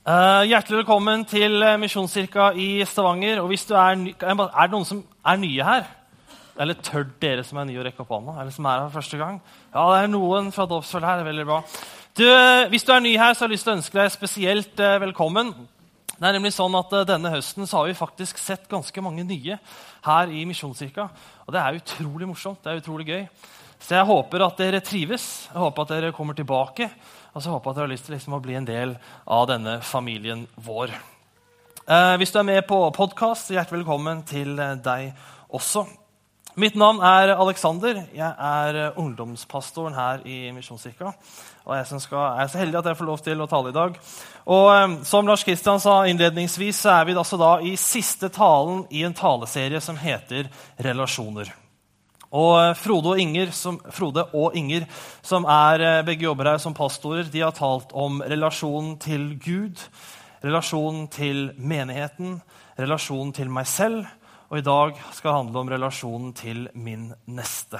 Uh, hjertelig velkommen til uh, Misjonskirka i Stavanger. Og hvis du Er ny, er det noen som er nye her? Eller tør dere som er nye, å rekke opp hånda? Eller som er her for første gang? Ja, det er noen fra dåpsfølget her. er veldig bra. Du, uh, hvis du er ny her, så har jeg lyst til å ønske deg spesielt velkommen. Det er nemlig sånn at Denne høsten har vi faktisk sett ganske mange nye her i Misjonskirka. Og det er utrolig morsomt. det er utrolig gøy. Så jeg håper at dere trives. Jeg håper at dere kommer tilbake. Og så håper jeg at dere har lyst til liksom å bli en del av denne familien vår. Eh, hvis du er med på podkast, hjertelig velkommen til eh, deg også. Mitt navn er Alexander. Jeg er eh, ungdomspastoren her i Misjonskirka. Og jeg, skal, jeg, er så heldig at jeg får lov til å tale i dag. Og eh, Som Lars Kristian sa innledningsvis, så er vi altså da i siste talen i en taleserie som heter Relasjoner. Og eh, Frode og, Inger, som, Frode og Inger, som er eh, begge jobber her som pastorer, de har talt om relasjonen til Gud, relasjonen til menigheten, relasjonen til meg selv. Og i dag skal det handle om relasjonen til min neste.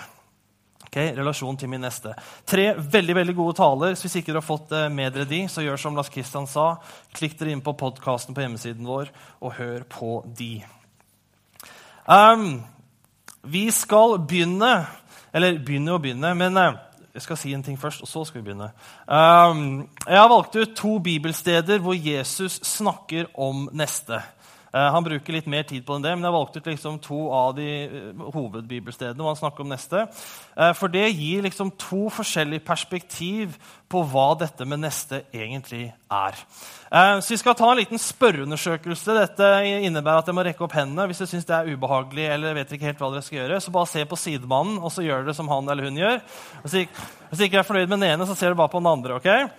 Okay, relasjonen til min neste. Tre veldig veldig gode taler. så Hvis ikke dere har fått eh, med dere de, så gjør som Lars Kristian sa. Klikk dere inn på podkasten på hjemmesiden vår og hør på de. Um, vi skal begynne Eller begynne og begynne, men eh, jeg skal si en ting først, og så skal vi begynne. Um, jeg har valgt ut to bibelsteder hvor Jesus snakker om neste. Uh, han bruker litt mer tid på enn det, men jeg valgte ut liksom to av de uh, hovedbibelstedene hvor han snakker om neste. Uh, for det gir liksom to forskjellige perspektiv på hva dette med neste egentlig er. Eh, så Vi skal ta en liten spørreundersøkelse. Dette innebærer at jeg må rekke opp hendene hvis dere syns det er ubehagelig. eller vet ikke helt hva dere skal gjøre. Så bare se på sidemannen, og så gjør dere som han eller hun gjør. Hvis ikke er fornøyd med den ene, så ser du bare på den andre. ok?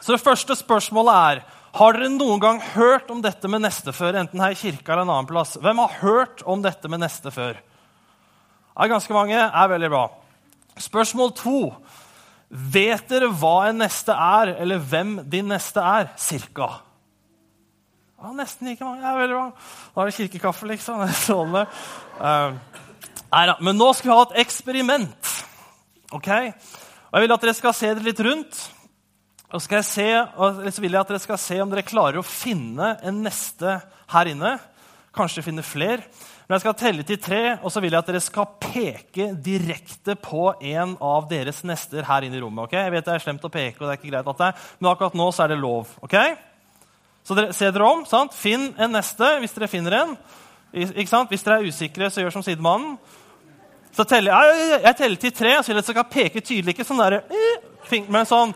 Så det første spørsmålet er har dere noen gang hørt om dette med neste før? enten her i kirka eller en annen plass? Hvem har hørt om dette med neste før? Det er ganske mange. er veldig bra. Spørsmål to. Vet dere hva en neste er, eller hvem din neste er? Cirka. Ja, nesten like mange. Det er veldig bra. Da er det kirkekaffe, liksom. Det. Uh, nei da. Men nå skal vi ha et eksperiment. Ok? Og Jeg vil at dere skal se dere litt rundt. Og, se, og så vil jeg at dere skal se om dere klarer å finne en neste her inne. Kanskje finne flere. Men jeg skal telle til tre, og så vil jeg at dere skal peke direkte på en av deres nester her inne i rommet. ok? Jeg vet det er slemt å peke, og det er ikke greit at det er, men akkurat nå så er det lov. ok? Så dere, Se dere om. sant? Finn en neste hvis dere finner en. Ikke sant? Hvis dere er usikre, så gjør som sidemannen. Så teller, jeg, jeg teller til tre, og så vil jeg at dere skal peke tydelig. Ikke sånn der, eh, men sånn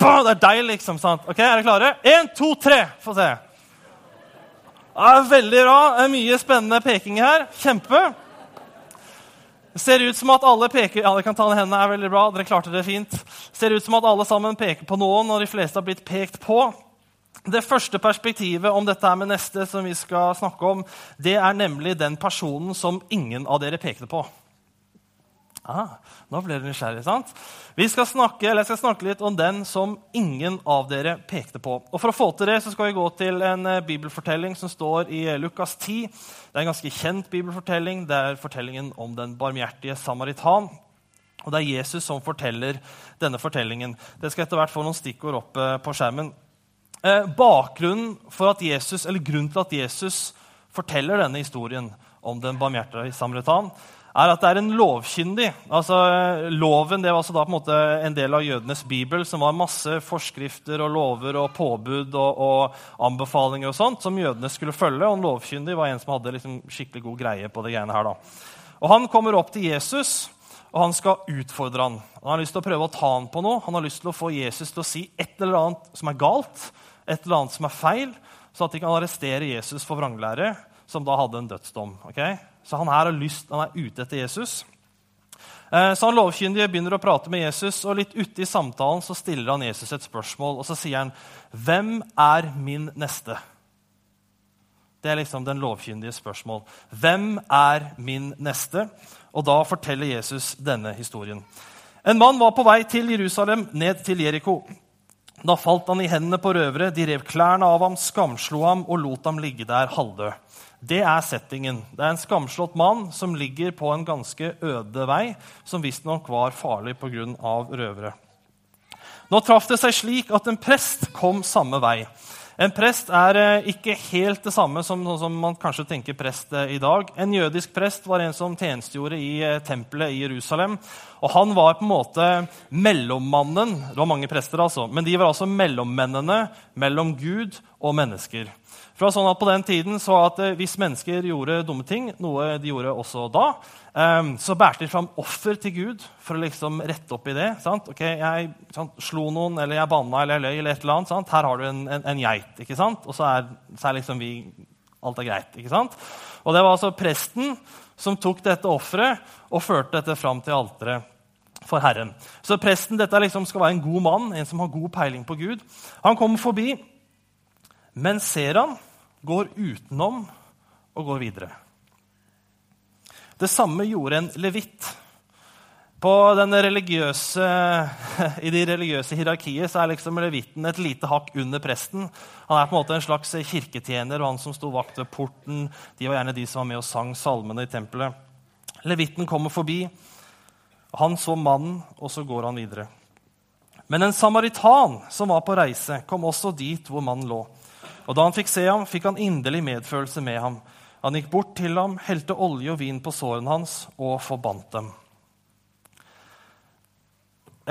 Det er deg, liksom. sant? Ok, Er dere klare? Én, to, tre. Få se. Det er veldig bra. Det er mye spennende peking her. Kjempe. Det ser ut som at alle peker ja, dere kan ta den hendene er veldig bra, dere klarte det fint. Det ser ut som at alle sammen peker på noen, og de fleste har blitt pekt på. Det første perspektivet om dette med neste som vi skal snakke om, det er nemlig den personen som ingen av dere pekte på. Ah, nå ble dere nysgjerrige, sant? Vi skal snakke, eller jeg skal snakke litt om den som ingen av dere pekte på. Og For å få til det så skal vi gå til en uh, bibelfortelling som står i uh, Lukas 10. Det er en ganske kjent bibelfortelling. Det er fortellingen om den barmhjertige samaritan. Og det er Jesus som forteller denne fortellingen. Det skal etter hvert få noen stikkord opp uh, på skjermen. bakgrunnen for at Jesus, eller Grunnen til at Jesus forteller denne historien om den barmhjertige samaritan, er at det er en lovkyndig. Altså, loven det var altså da på en måte en del av jødenes bibel, som var masse forskrifter og lover og påbud og, og anbefalinger og sånt, som jødene skulle følge. Og en lovkyndig var en som hadde liksom skikkelig god greie på det greiene her. da. Og Han kommer opp til Jesus, og han skal utfordre han. Han har lyst til å prøve å ta han på noe. Han har lyst til å få Jesus til å si et eller annet som er galt, et eller annet som er feil, så at de kan arrestere Jesus for vranglære, som da hadde en dødsdom. Okay? Så han her har lyst, han er ute etter Jesus. Eh, så han lovkyndige begynner å prate med Jesus, og litt ute i samtalen så stiller han Jesus et spørsmål. Og så sier han, 'Hvem er min neste?' Det er liksom den lovkyndige spørsmål. Hvem er min neste? Og da forteller Jesus denne historien. En mann var på vei til Jerusalem, ned til Jeriko. Da falt han i hendene på røvere. De rev klærne av ham, skamslo ham og lot ham ligge der halvdød. Det er settingen. Det er en skamslått mann som ligger på en ganske øde vei, som visstnok var farlig pga. røvere. Nå traff det seg slik at en prest kom samme vei. En prest er eh, ikke helt det samme som, som man kanskje tenker prest eh, i dag. En jødisk prest var en som tjenestegjorde i eh, tempelet i Jerusalem. Og Han var på en måte mellommannen. Det var mange prester, altså, men de var altså mellommennene mellom Gud og mennesker. For det var sånn at På den tiden så at hvis mennesker gjorde dumme ting, noe de gjorde også da, Um, så bærte de fram offer til Gud for å liksom rette opp i det. Sant? Ok, Jeg sant, slo noen, eller jeg banna eller jeg løy, eller et eller annet. Sant? Her har du en, en, en geit. ikke sant? Og så er, så er, liksom vi Alt er greit. ikke sant? Og det var altså presten som tok dette offeret og førte dette fram til alteret for Herren. Så presten dette liksom skal være en god mann, en som har god peiling på Gud. Han kommer forbi, men ser han, går utenom og går videre. Det samme gjorde en levitt. I de religiøse hierarkiet så er liksom levitten et lite hakk under presten. Han er på en måte en slags kirketjener, og han som sto vakt ved porten. De var gjerne de som var med og sang salmene i tempelet. Levitten kommer forbi. Han så mannen, og så går han videre. Men en samaritan som var på reise, kom også dit hvor mannen lå. Og Da han fikk se ham, fikk han inderlig medfølelse med ham. Han gikk bort til ham, helte olje og vin på sårene hans og forbandt dem.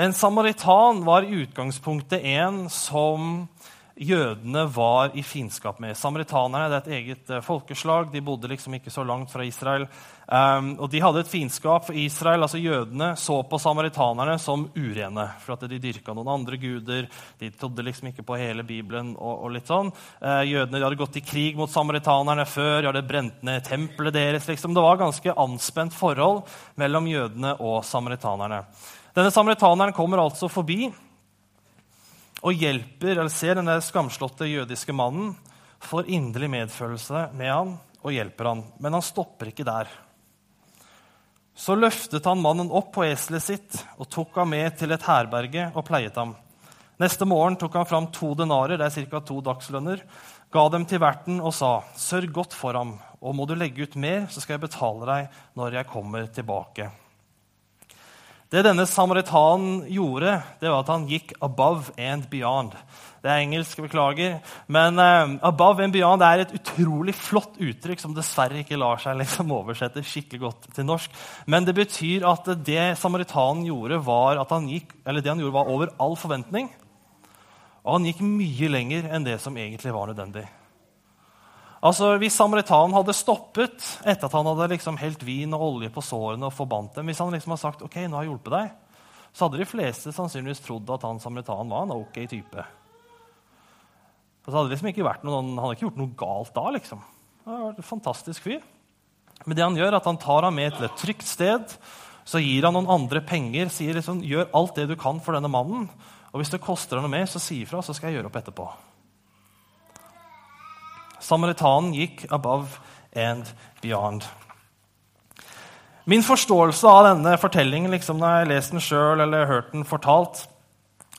En samaritan var i utgangspunktet en som jødene var i fiendskap med. Samaritanerne det er et eget uh, folkeslag. De bodde liksom ikke så langt fra Israel. Um, og De hadde et fiendskap for Israel. altså Jødene så på samaritanerne som urene. For at de dyrka noen andre guder. De trodde liksom ikke på hele Bibelen. og, og litt sånn. Uh, jødene hadde gått i krig mot samaritanerne før. De hadde brent ned tempelet deres. liksom. Det var ganske anspent forhold mellom jødene og samaritanerne. Denne samaritaneren kommer altså forbi og hjelper, eller ser den skamslåtte jødiske mannen, får inderlig medfølelse med han og hjelper han. Men han stopper ikke der. Så løftet han mannen opp på eselet sitt og tok ham med til et herberge og pleiet ham. Neste morgen tok han fram to denarer, det er ca. to dagslønner, ga dem til verten og sa, 'Sørg godt for ham, og må du legge ut mer, så skal jeg betale deg når jeg kommer tilbake.' Det denne samaritanen gjorde, det var at han gikk above and beyond. Det er engelsk, beklager. Men uh, above and beyond er et utrolig flott uttrykk som dessverre ikke lar seg liksom oversette skikkelig godt til norsk. Men det betyr at det samaritanen gjorde, var at han gikk, eller det han gjorde var over all forventning. Og han gikk mye lenger enn det som egentlig var nødvendig. Altså, Hvis samaritanen hadde stoppet etter at han hadde liksom helt vin og olje på sårene og forbandt dem, hvis han liksom hadde sagt ok, nå har jeg hjulpet deg, så hadde de fleste sannsynligvis trodd at han samaritanen var en ok type. Og så hadde liksom ikke vært noen, Han hadde ikke gjort noe galt da. liksom. Hadde vært en fantastisk fyr. Men det han gjør, er at han tar ham med til et trygt sted. Så gir han noen andre penger, sier liksom, gjør alt det du kan for denne mannen. Og hvis det koster noe mer, så si ifra, så skal jeg gjøre opp etterpå. Samaritanen gikk above and beyond. Min forståelse av denne fortellingen liksom når jeg har lest den sjøl eller hørt den fortalt,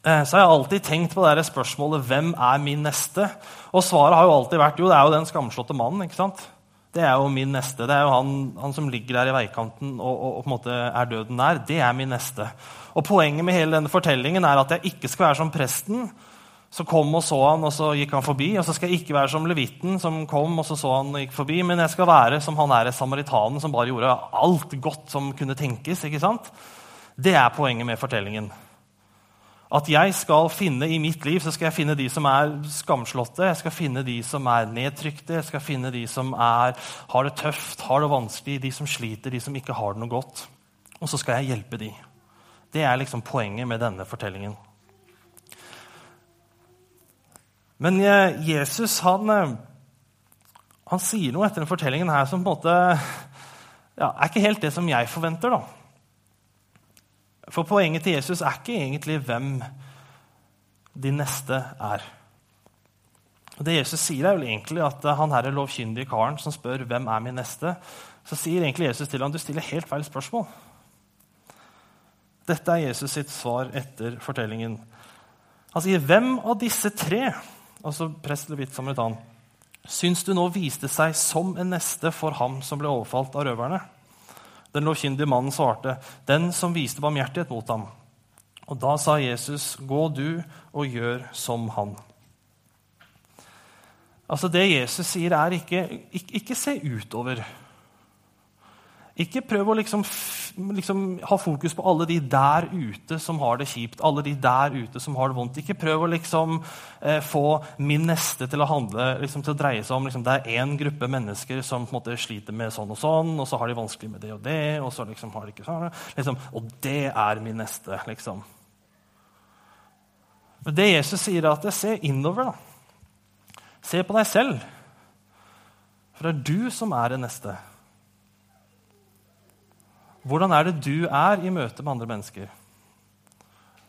eh, så har jeg alltid tenkt på det spørsmålet 'Hvem er min neste?' Og svaret har jo alltid vært jo, det er jo den skamslåtte mannen. ikke sant? Det er jo min neste. Det er jo han, han som ligger der i veikanten og, og, og, på en måte er døden nær. Det er min neste. Og Poenget med hele denne fortellingen er at jeg ikke skal være som presten så kom og så han, og så gikk han forbi. Og så skal jeg ikke være som levitten som kom og så så han og gikk forbi, men jeg skal være som han er samaritanen som bare gjorde alt godt som kunne tenkes. ikke sant? Det er poenget med fortellingen. At jeg skal finne i mitt liv så skal jeg finne de som er skamslåtte, jeg skal finne de som er nedtrykte, jeg skal finne de som er, har det tøft, har det vanskelig, de som sliter, de som ikke har det noe godt. Og så skal jeg hjelpe de. Det er liksom poenget med denne fortellingen. Men eh, Jesus han, eh, han sier noe etter denne fortellingen her som på en måte ja, er ikke helt det som jeg forventer. da. For poenget til Jesus er ikke egentlig hvem de neste er. Det Jesus sier, er vel egentlig at eh, han her er lovkyndige karen som spør hvem er min neste, så sier egentlig Jesus til ham du stiller helt feil spørsmål. Dette er Jesus sitt svar etter fortellingen. Han sier, 'Hvem av disse tre altså prest, levit, samaritan, syns du nå viste seg som en neste for ham som ble overfalt av røverne? Den lovkyndige mannen svarte, den som viste barmhjertighet mot ham. Og da sa Jesus, gå du og gjør som han. Altså Det Jesus sier, er ikke, ikke, ikke se utover. Ikke prøv å liksom, liksom, ha fokus på alle de der ute som har det kjipt. alle de der ute som har det vondt. Ikke prøv å liksom, eh, få min neste til å handle, liksom, til å dreie seg om liksom, Det er én gruppe mennesker som måte sliter med sånn og sånn, og så har de vanskelig med det og det, og så liksom, har de ikke sånn. Liksom, og det er min neste, liksom. Men det Jesus sier, er at se innover. da. Se på deg selv. For det er du som er det neste. Hvordan er det du er i møte med andre mennesker?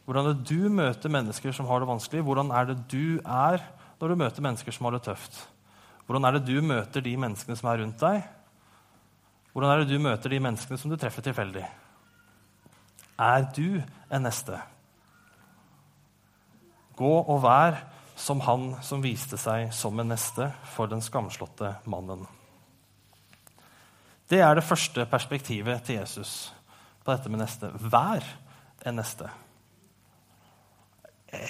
Hvordan er det du møter mennesker som har det vanskelig? Hvordan er det du er når du møter mennesker som har det tøft? Hvordan er det du møter de menneskene som er rundt deg? Hvordan er det du møter de menneskene som du treffer tilfeldig? Er du en neste? Gå og vær som han som viste seg som en neste for den skamslåtte mannen. Det er det første perspektivet til Jesus på dette med neste. Vær en neste.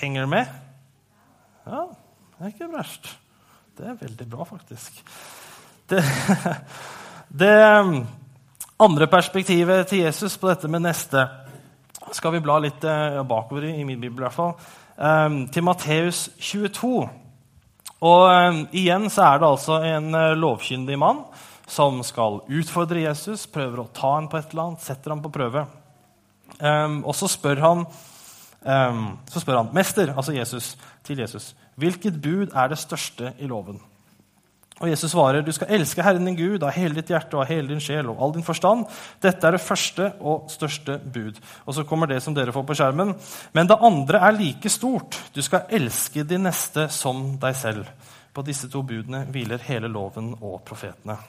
Henger du med? Ja, det er ikke verst. Det er veldig bra, faktisk. Det, det um, andre perspektivet til Jesus på dette med neste skal vi bla litt uh, bakover i, i min bibel. i hvert fall, um, Til Matteus 22. Og um, Igjen så er det altså en uh, lovkyndig mann som skal utfordre Jesus, prøver å ta ham på et eller annet, setter ham på prøve. Um, og så spør han um, så spør han, mester, altså Jesus, til Jesus, hvilket bud er det største i loven. Og Jesus svarer, du skal elske Herren din Gud av hele ditt hjerte og av hele din sjel og all din forstand. Dette er det første og største bud. Og så kommer det som dere får på skjermen. Men det andre er like stort. Du skal elske din neste som deg selv. På disse to budene hviler hele loven og profetene.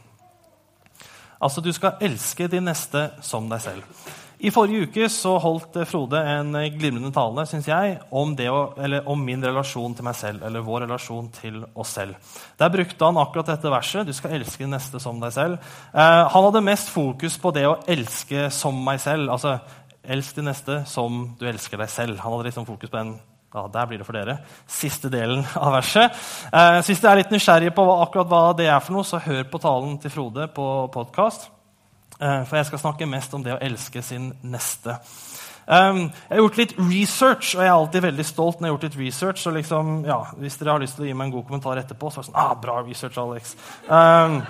Altså, du skal elske din neste som deg selv. I forrige uke så holdt Frode en glimrende tale synes jeg, om, å, om, min relasjon til meg selv. eller vår relasjon til oss selv. Der brukte han akkurat dette verset. Du skal elske din neste som deg selv. Eh, han hadde mest fokus på det å elske som meg selv. Altså, elsk din neste som du elsker deg selv. Han hadde liksom fokus på den ja, der blir det for dere. Siste delen av verset. Eh, hvis dere er litt nysgjerrige på hva, akkurat hva det er, for noe, så hør på talen til Frode på podkast. Eh, for jeg skal snakke mest om det å elske sin neste. Um, jeg har gjort litt research, og jeg er alltid veldig stolt når jeg har gjort litt research. så liksom, ja, Hvis dere har lyst til å gi meg en god kommentar etterpå, så er det sånn ah, Bra research, Alex. Um,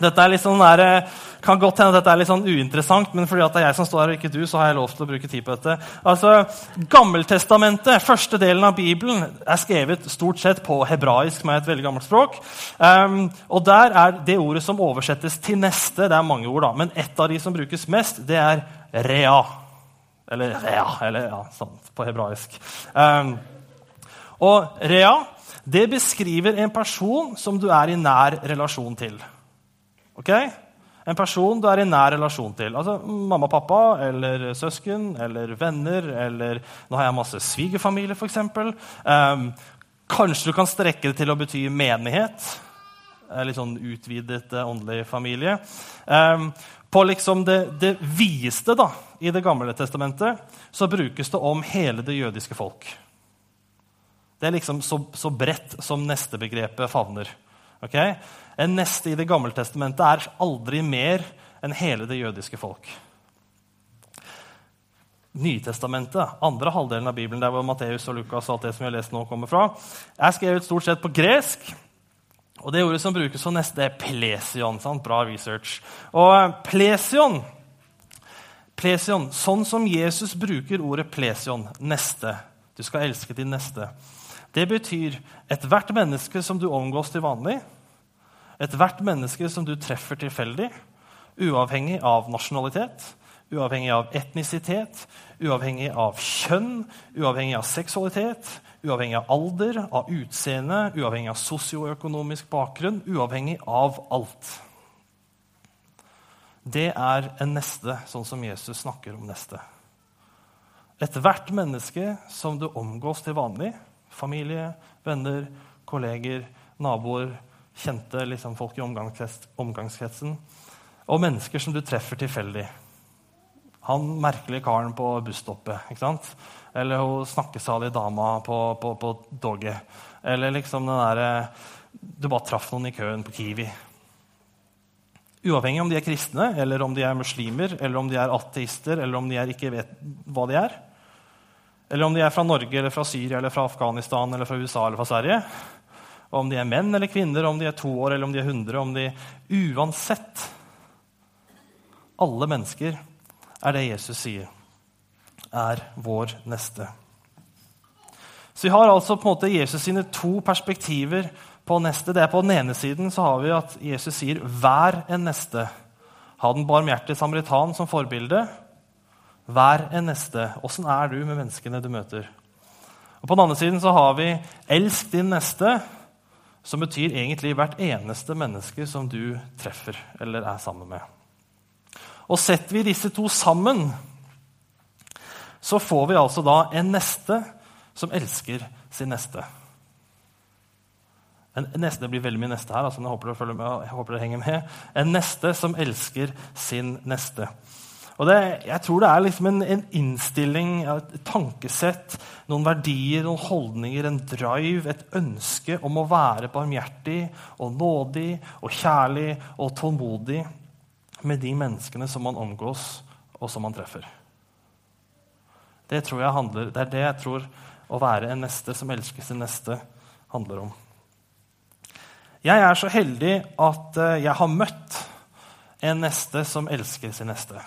dette er litt sånn der, eh, kan godt hende dette er litt sånn uinteressant, men fordi det er jeg som står her, og ikke du, så har jeg lov til å bruke tid på dette. Altså, Gammeltestamentet, første delen av Bibelen, er skrevet stort sett på hebraisk, er et veldig gammelt språk. Um, og der er det ordet som oversettes til neste. Det er mange ord, da, men ett av de som brukes mest, det er rea. Eller rea, eller ja, sånn på hebraisk. Um, og rea det beskriver en person som du er i nær relasjon til. Ok? En person du er i nær relasjon til. Altså Mamma og pappa eller søsken eller venner. eller Nå har jeg masse svigerfamilie, f.eks. Um, ehm, kanskje du kan strekke det til å bety menighet. Litt sånn utvidet uh, åndelig familie. Um, på liksom det, det videste i Det gamle testamentet så brukes det om hele det jødiske folk. Det er liksom så, så bredt som neste begrepet favner. Okay? En neste i Det gamle testamentet er aldri mer enn hele det jødiske folk. Nytestamentet, andre halvdelen av Bibelen, der hvor Matteus og Lukas og alt det som vi har lest nå kommer fra, er skrevet stort sett på gresk. Og Det ordet som brukes som neste, er plesion. Sant? Bra research. Og plesion, plesion Sånn som Jesus bruker ordet plesion, neste Du skal elske din neste. Det betyr ethvert menneske som du omgås til vanlig, ethvert menneske som du treffer tilfeldig, uavhengig av nasjonalitet, uavhengig av etnisitet, uavhengig av kjønn, uavhengig av seksualitet, uavhengig av alder, av utseende, uavhengig av sosioøkonomisk bakgrunn, uavhengig av alt. Det er en neste, sånn som Jesus snakker om neste. Ethvert menneske som du omgås til vanlig, familie, venner, kolleger, naboer, kjente liksom, folk i omgangskretsen. Og mennesker som du treffer tilfeldig. Han merkelige karen på busstoppet. ikke sant? Eller hun snakkesalige dama på, på, på toget. Eller liksom den derre du bare traff noen i køen på Kiwi. Uavhengig om de er kristne, eller om de er muslimer, eller om de er ateister, eller om de ikke vet hva de er. Eller om de er fra Norge, eller fra Syria, eller fra Afghanistan, eller fra USA eller fra Sverige. Og om de er menn eller kvinner, om de er to år eller om de er hundre. om de... Uansett Alle mennesker er det Jesus sier er vår neste. Så vi har altså på en måte Jesus sine to perspektiver på neste. Det er På den ene siden så har vi at Jesus sier 'vær en neste'. Ha den barmhjertige samaritan som forbilde. Vær en neste. Åssen er du med menneskene du møter? Og På den andre siden så har vi 'elsk din neste', som betyr egentlig hvert eneste menneske som du treffer eller er sammen med. Og Setter vi disse to sammen, så får vi altså da en neste som elsker sin neste. En neste, Det blir veldig mye neste her. altså jeg jeg håper dere henger med. En neste som elsker sin neste. Og det, Jeg tror det er liksom en, en, innstilling, et tankesett, noen verdier, noen holdninger, en drive, et ønske om å være barmhjertig og nådig og kjærlig og tålmodig med de menneskene som man omgås, og som man treffer. Det, tror jeg handler, det er det jeg tror å være en neste som elsker sin neste, handler om. Jeg er så heldig at eh, jeg har møtt en neste som elsker sin neste.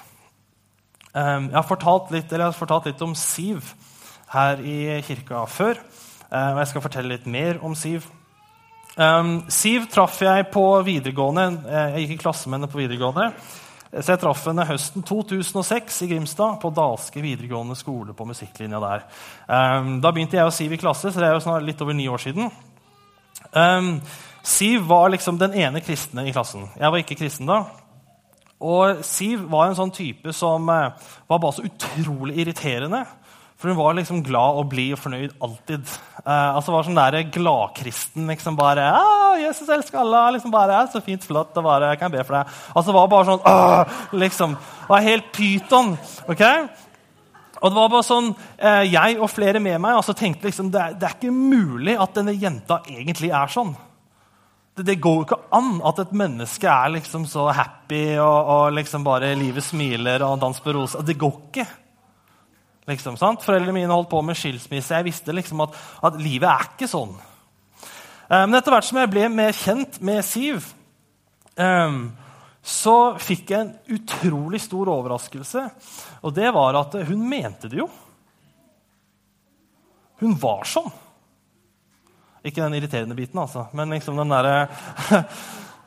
Ehm, jeg har fortalt litt, jeg har fortalt litt om Siv her i kirka før. Eh, og jeg skal fortelle litt mer om Siv. Ehm, Siv traff jeg på videregående. Eh, jeg gikk i klasse med henne på videregående. Så jeg traff henne høsten 2006 i Grimstad, på Dalske videregående skole. på musikklinja der. Um, da begynte jeg og Siv i klasse, så det er jo snart litt over ni år siden. Siv var liksom den ene kristne i klassen. Jeg var ikke kristen da. Og Siv var en sånn type som uh, var bare så utrolig irriterende. For hun var liksom glad og blid og fornøyd alltid. Eh, altså var sånn der gladkristen. liksom bare, ah, 'Jesus elsker alle.' liksom bare, 'Så fint, flott. og bare, kan jeg be for deg?' Altså var bare sånn Åh! liksom, var helt pyton. ok? Og det var bare sånn, eh, Jeg og flere med meg altså tenkte liksom, det, det er ikke mulig at denne jenta egentlig er sånn. Det, det, går jo ikke an at et menneske er liksom så happy og, og liksom bare livet smiler og dans på rosa. Det går ikke. Liksom, Foreldrene mine holdt på med skilsmisse. Jeg visste liksom at, at livet er ikke sånn. Eh, men etter hvert som jeg ble mer kjent med Siv, um, så fikk jeg en utrolig stor overraskelse. Og det var at hun mente det jo. Hun var sånn. Ikke den irriterende biten, altså, men liksom den derre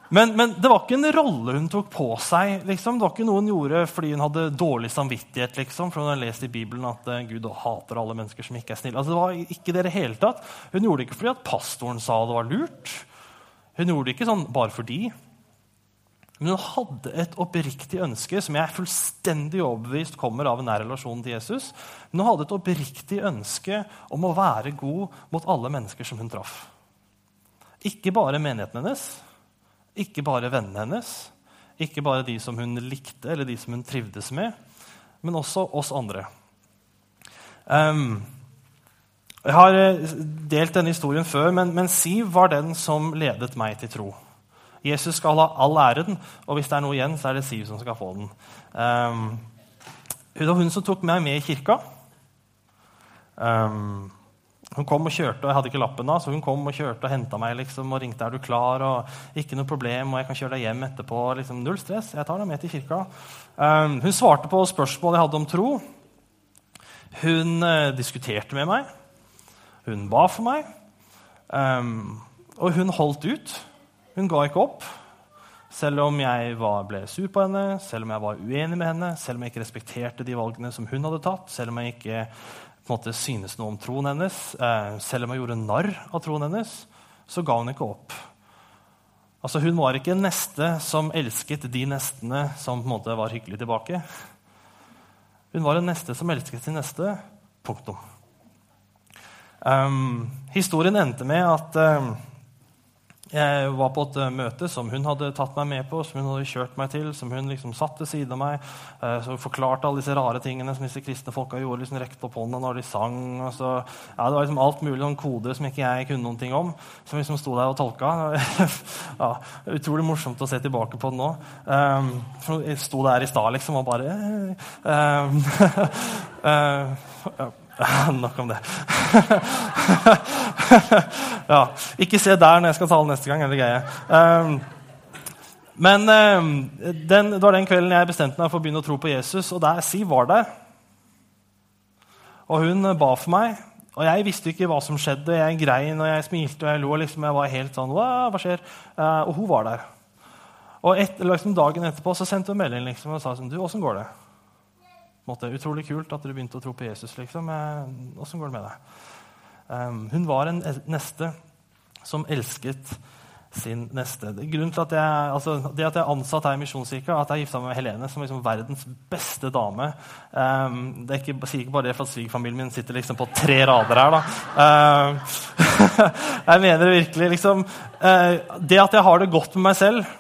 Men, men, det var ikke en rolle hun tok på seg. Liksom. Det var ikke noe hun gjorde fordi hun hadde dårlig samvittighet. Liksom, for hun har lest i Bibelen at uh, Gud hater alle mennesker som ikke er snille. Altså, det var ikke det, det hele tatt. Hun gjorde det ikke fordi at pastoren sa det var lurt. Hun gjorde det ikke sånn bare fordi. Men hun hadde et oppriktig ønske som jeg er fullstendig overbevist kommer av en nær relasjon til Jesus. Men hun hadde et oppriktig ønske om å være god mot alle mennesker som hun traff. Ikke bare menigheten hennes, ikke bare vennene hennes, ikke bare de som hun likte eller de som hun trivdes med, men også oss andre. Um, jeg har eh, delt denne historien før, men, men, Siv var den som ledet meg til tro. Jesus skal ha all æren, og hvis det er noe igjen, så er det Siv som skal få den. Um, hun var hun som tok meg med i kirka. Um, hun kom og kjørte, og jeg hadde ikke lappen da, så hun kom og kjørte og henta meg liksom, og ringte er du klar, og ikke noe problem, og jeg kan kjøre deg hjem etterpå. Liksom, null stress, jeg tar deg med til kirka. Um, hun svarte på spørsmål jeg hadde om tro. Hun uh, diskuterte med meg. Hun ba for meg. Um, og hun holdt ut. Hun ga ikke opp. Selv om jeg var, ble sur på henne, selv om jeg var uenig med henne, selv om jeg ikke respekterte de valgene som hun hadde tatt, selv om jeg ikke måte synes noe om troen hennes, eh, selv om jeg gjorde narr av troen hennes, så ga hun ikke opp. Altså, Hun var ikke en neste som elsket de nestene som på en måte var hyggelig tilbake. Hun var en neste som elsket sin neste. Punktum. Um, historien endte med at um, Jeg var på et uh, møte som hun hadde tatt meg med på, som hun hadde kjørt meg til, som hun liksom satt ved siden av meg. som forklarte alle disse rare tingene som disse kristne folka gjorde. liksom Rekte opp hånda når de sang. Så, ja, det var liksom alt mulig sånn koder som ikke jeg kunne noen ting om. Som liksom sto der og tolka. ja, utrolig morsomt å se tilbake på det nå. Um, jeg sto der i stad liksom og bare um, uh, Nok om det. ja, ikke se der når jeg skal tale neste gang. eller greie. Um, men um, den, det var den kvelden jeg bestemte meg for å begynne å tro på Jesus. Og der Siv var der. Og hun ba for meg. Og jeg visste ikke hva som skjedde. Jeg grein og jeg smilte og jeg lo. Liksom, jeg var helt sånn, hva skjer? Uh, og hun var der. Og et, liksom, dagen etterpå så sendte hun melding liksom, og sa sånn, du, åssen går det? Måte, utrolig kult at du begynte å tro på Jesus. liksom. Åssen går det med deg? Um, hun var en neste som elsket sin neste. Grunnen til at jeg, altså, det at jeg er ansatt her i Misjonskirka, at jeg gifta meg med Helene, som er liksom verdens beste dame um, det er ikke, sier ikke bare det for at svigerfamilien min sitter liksom på tre rader her. da. Um, jeg mener det virkelig. liksom, uh, Det at jeg har det godt med meg selv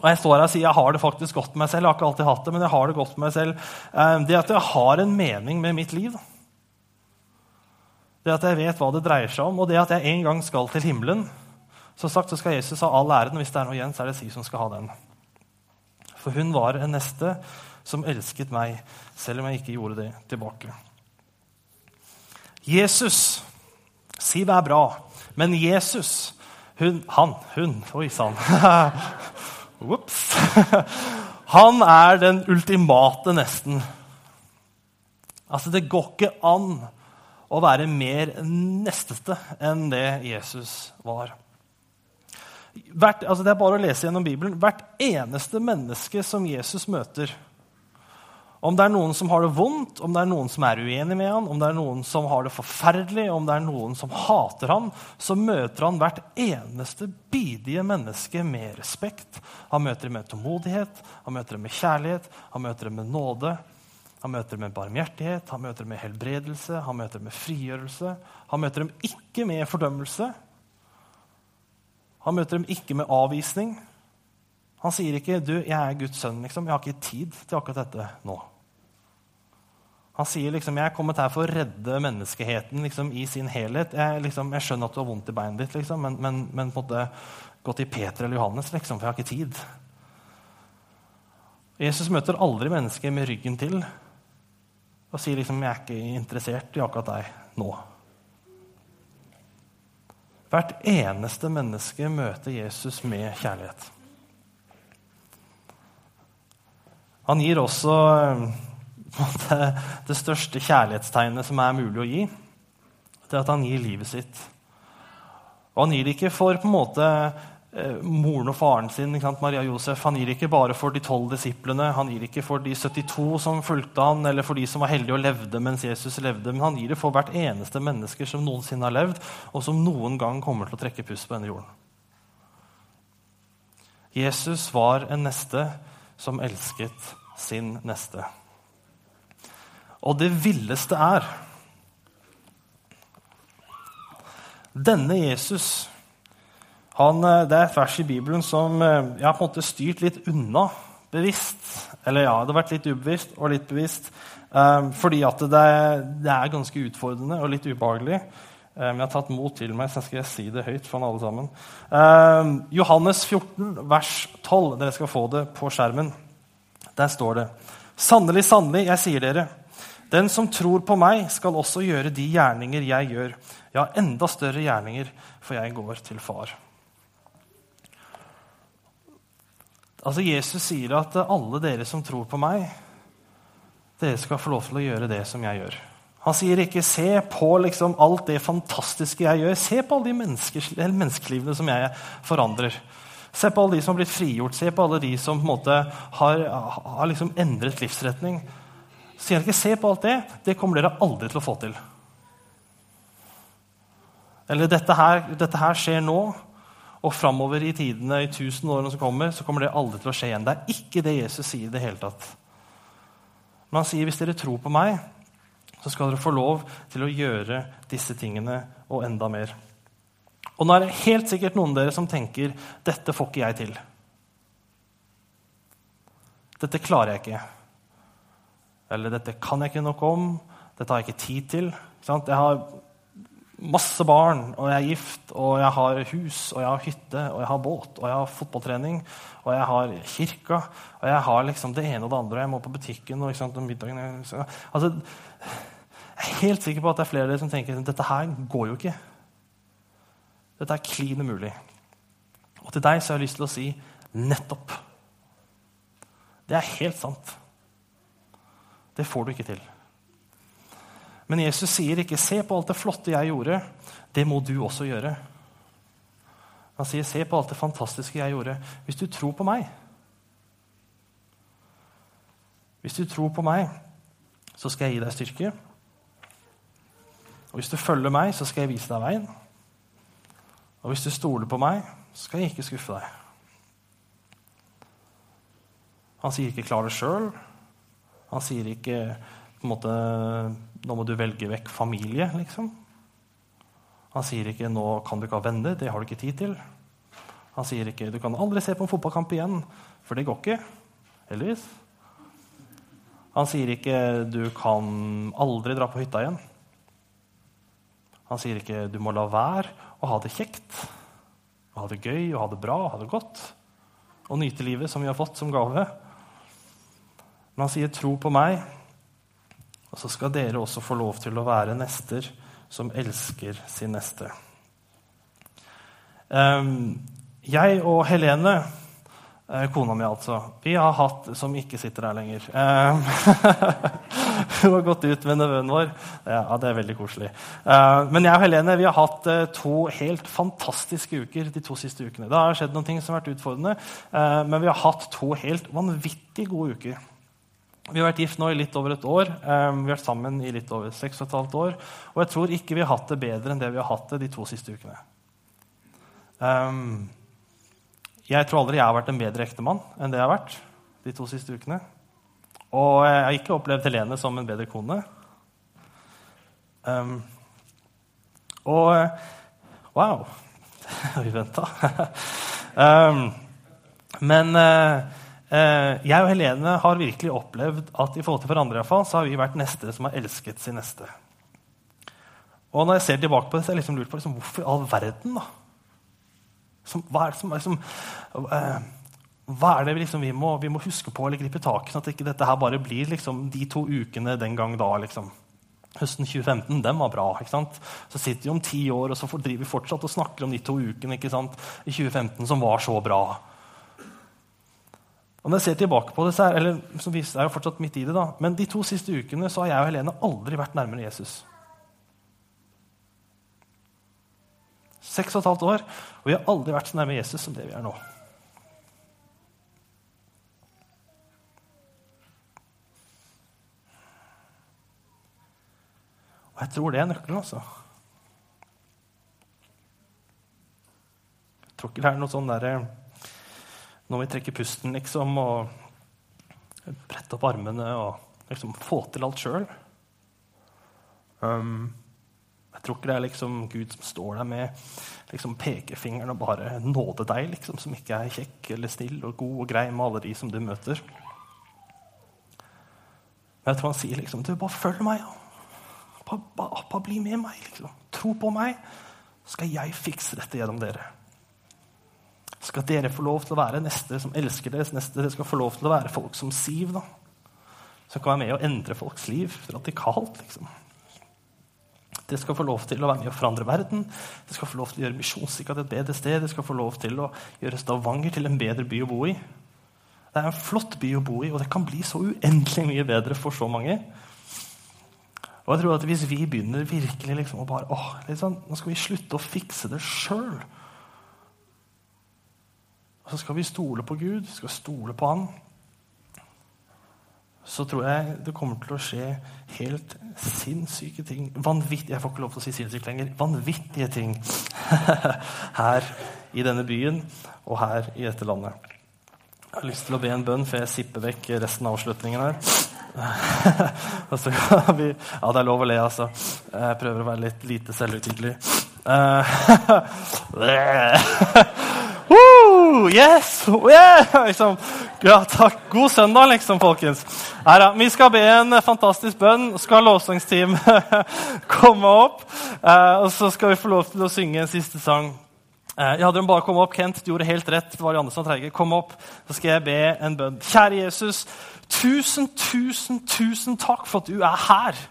og jeg står her og sier jeg har det faktisk godt med meg selv. Jeg har ikke alltid hatt det, men jeg har det godt med meg selv. Eh, det at jeg har en mening med mitt liv, det at jeg vet hva det dreier seg om, og det at jeg en gang skal til himmelen Så sagt så skal Jesus ha all æren, og hvis det er noe igjen, så er det Siv som skal ha den. For hun var en neste som elsket meg, selv om jeg ikke gjorde det tilbake. Jesus Siv er bra, men Jesus hun, Han. Hun. Oi sann. Ops. Han er den ultimate nesten. Altså, det går ikke an å være mer nestete enn det Jesus var. Hvert, altså det er bare å lese gjennom Bibelen. Hvert eneste menneske som Jesus møter, om det er noen som har det vondt, om det er noen som er uenig med han, om det er noen som har det forferdelig, om det er noen som hater han, så møter han hvert eneste bidige menneske med respekt. Han møter dem med tålmodighet, han møter dem med kjærlighet, han møter dem med nåde. Han møter dem med barmhjertighet, han møter dem med helbredelse, han møter dem med frigjørelse. Han møter dem ikke med fordømmelse. Han møter dem ikke med avvisning. Han sier ikke du, 'jeg er Guds sønn'. Liksom. 'Jeg har ikke tid til akkurat dette nå'. Han sier liksom, 'Jeg er kommet her for å redde menneskeheten liksom, i sin helhet'. Jeg, liksom, jeg, skjønner at du har vondt i beinet ditt, liksom, men, men, men på en måte, gå til Peter eller Johannes, liksom, for jeg har ikke tid. Jesus møter aldri mennesker med ryggen til og sier liksom, 'Jeg er ikke interessert i akkurat deg nå'. Hvert eneste menneske møter Jesus med kjærlighet. Han gir også det, største kjærlighetstegnet som er mulig å gi. Det er at han gir livet sitt. Og han gir det ikke for på en måte eh, moren og faren sin, Maria Josef. Han gir det ikke bare for de tolv disiplene, han gir det ikke for de 72 som fulgte han, eller for de som var heldige og levde mens Jesus levde, men han gir det for hvert eneste menneske som noensinne har levd, og som noen gang kommer til å trekke pust på denne jorden. Jesus var en neste som elsket sin neste. Og det villeste er Denne Jesus han, eh, Det er et vers i Bibelen som eh, jeg har på en måte styrt litt unna bevisst. Eller ja, det har vært litt ubevisst og litt bevisst. Um, fordi at det, det, er ganske utfordrende og litt ubehagelig. Um, jeg har tatt mot til meg, så skal jeg si det høyt for alle sammen. Johannes 14, vers 12. Dere skal få det på skjermen. Der står det Sannelig, sannelig, jeg sier dere, den som tror på meg, skal også gjøre de gjerninger jeg gjør. Ja, enda større gjerninger, for jeg går til far. Altså, Jesus sier at alle dere som tror på meg, dere skal få lov til å gjøre det som jeg gjør. Han sier ikke 'se på liksom alt det fantastiske jeg gjør'. Se på alle de menneskelivene som jeg forandrer. Se på alle de som har blitt frigjort. Se på alle de som på en måte har, har liksom endret livsretning. Sier dere, ikke 'se på alt det'? Det kommer dere aldri til å få til. Eller dette her, dette her skjer nå, og framover i tidene, i tusen årene som kommer, så kommer det aldri til å skje igjen. Det er ikke det Jesus sier i det hele tatt. Men han sier hvis dere tror på meg, så skal dere få lov til å gjøre disse tingene og enda mer. Og nå er det helt sikkert noen av dere som tenker dette får ikke jeg til. Dette klarer jeg ikke. Eller dette kan jeg ikke noe om. Dette har jeg ikke tid til. Jeg har masse barn, og jeg er gift, og jeg har hus, og jeg har hytte, og jeg har båt, og jeg har fotballtrening, og jeg har kirka, og jeg har liksom det ene og det andre, og jeg må på butikken og, sant, middagen altså, Jeg er helt sikker på at det er flere av dere som tenker dette her går jo ikke. Dette er klin umulig. Og til deg så har jeg lyst til å si nettopp. Det er helt sant. Det får du ikke til. Men Jesus sier ikke 'se på alt det flotte jeg gjorde'. Det må du også gjøre. Han sier 'se på alt det fantastiske jeg gjorde'. Hvis du tror på meg Hvis du tror på meg, så skal jeg gi deg styrke. Og hvis du følger meg, så skal jeg vise deg veien. Og hvis du stoler på meg, så skal jeg ikke skuffe deg. Han sier ikke 'klar det sjøl'. Han sier ikke på en måte, Nå må du velge vekk familie, liksom. Han sier ikke 'nå kan du ikke ha venner', det har du ikke tid til. Han sier ikke 'du kan aldri se på en fotballkamp igjen', for det går ikke. Heldigvis. Han sier ikke 'du kan aldri dra på hytta igjen'. Han sier ikke 'du må la være å ha det kjekt', å ha det gøy, å ha det bra, å ha det godt, og nyte livet som vi har fått som gave. Men han sier 'tro på meg', og så skal dere også få lov til å være nester som elsker sin neste. Um, jeg og Helene, eh, kona mi altså, vi har hatt Som ikke sitter her lenger. Um, hun har gått ut med nevøen vår. Ja, det er veldig koselig. Uh, men jeg og Helene vi har hatt uh, to helt fantastiske uker de to siste ukene. Det har skjedd noen ting som har vært utfordrende, uh, men vi har hatt to helt vanvittig gode uker. Vi har vært gift nå i litt over et år. Um, vi har vært sammen i litt over seks og et halvt år. Og jeg tror ikke vi har hatt det bedre enn det vi har hatt det de to siste ukene. Um, jeg tror aldri jeg har vært en bedre ektemann enn det jeg har vært de to siste ukene. Og jeg har ikke opplevd Helene som en bedre kone. Um, og Wow! Vi venta? men Eh, jeg og Helene har virkelig opplevd at i forhold til hverandre i fall, så har vi vært neste som har elsket sin neste. Og når jeg ser tilbake på det, så har jeg liksom lurt på liksom, hvorfor i all verden. da? Som, hva er som liksom, eh, hva er det vi, liksom, vi, må, vi, må, huske på eller gripe tak i, sånn at ikke dette her bare blir liksom, de to ukene den gang da? liksom. Høsten 2015 den var bra. ikke sant? Så sitter vi om ti år og så driver vi fortsatt og snakker om de to ukene ikke sant? i 2015 som var så bra. Og når jeg ser tilbake på det, så er, eller, så er jeg fortsatt midt i det da, men de to siste ukene så har jeg og Helene aldri vært nærmere Jesus. Seks og et halvt år, og vi har aldri vært så nærme Jesus som det vi er nå. Og jeg tror det er nøkkelen, altså. Jeg tror ikke det er noe sånn derre når vi trekker pusten, liksom, og bretter opp armene og liksom få til alt sjøl. Um, jeg tror ikke det er liksom Gud som står der med liksom pekefingeren og bare nåde deg, liksom, som ikke er kjekk eller snill og god og grei med alle de som du møter. Men jeg tror han sier liksom du, bare følg meg. Bare, bare, bare bli med meg. liksom. Tro på meg, så skal jeg fikse dette gjennom dere skal dere få lov til å være neste som elsker deres neste. Dere skal få lov til å være folk som Siv, da. Som kan være med å endre folks liv radikalt. liksom. Dere skal få lov til å være med å forandre verden. Dere skal få lov til å gjøre Misjonskirka til et bedre sted. Dere skal få lov til å gjøre Stavanger til en bedre by å bo i. Det er en flott by å bo i, og det kan bli så uendelig mye bedre for så mange. Og jeg tror at Hvis vi begynner virkelig liksom å bare åh, liksom, Nå skal vi slutte å fikse det sjøl. Så skal vi stole på Gud, skal stole på Han. Så tror jeg det kommer til å skje helt sinnssyke ting. Vanvittige, jeg får ikke lov til å si sinnssykt lenger. Vanvittige ting her i denne byen og her i dette landet. Jeg har lyst til å be en bønn før jeg sipper vekk resten av avslutningen her. vi, ja, det er lov å le, altså. Jeg prøver å være litt lite selvhøytidelig. Yes! Yeah! Liksom. Ja, takk. God søndag, liksom, folkens. Neida, vi skal be en fantastisk bønn. Skal lovsangsteam komme opp? Eh, og så skal vi få lov til å synge en siste sang. Eh, jeg hadde dem bare komme opp. Kent du gjorde helt rett. Det var de andre som treige. Kom opp, så skal jeg be en bønn. Kjære Jesus, tusen, tusen, tusen takk for at du er her.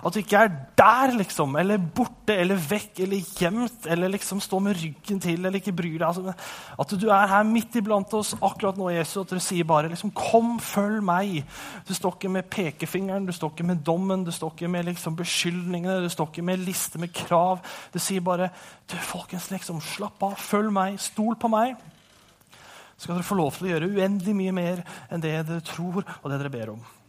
At du ikke er der, liksom, eller borte eller vekk eller gjemt eller liksom står med ryggen til eller ikke bryr deg. Altså, at du er her midt iblant oss akkurat nå, Jesus, at du sier bare liksom, 'Kom, følg meg'. Du står ikke med pekefingeren, du står ikke med dommen, du står ikke med liksom, beskyldningene, du står ikke med liste med krav. Du sier bare du, folkens, liksom, 'Slapp av, følg meg, stol på meg'. Så skal dere få lov til å gjøre uendelig mye mer enn det dere tror og det dere ber om.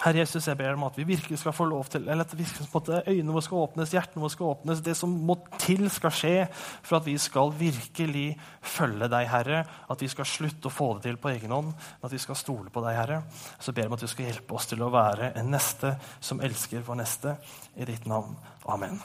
Herre Jesus, jeg ber om at vi virkelig skal få lov til, eller at virkelig, øynene våre skal åpnes, hjertene våre skal åpnes. Det som må til, skal skje for at vi skal virkelig følge deg, Herre. At vi skal slutte å få det til på egen hånd, men at vi skal stole på deg, Herre. Så ber jeg om at du skal hjelpe oss til å være en neste som elsker vår neste. I ditt navn. Amen.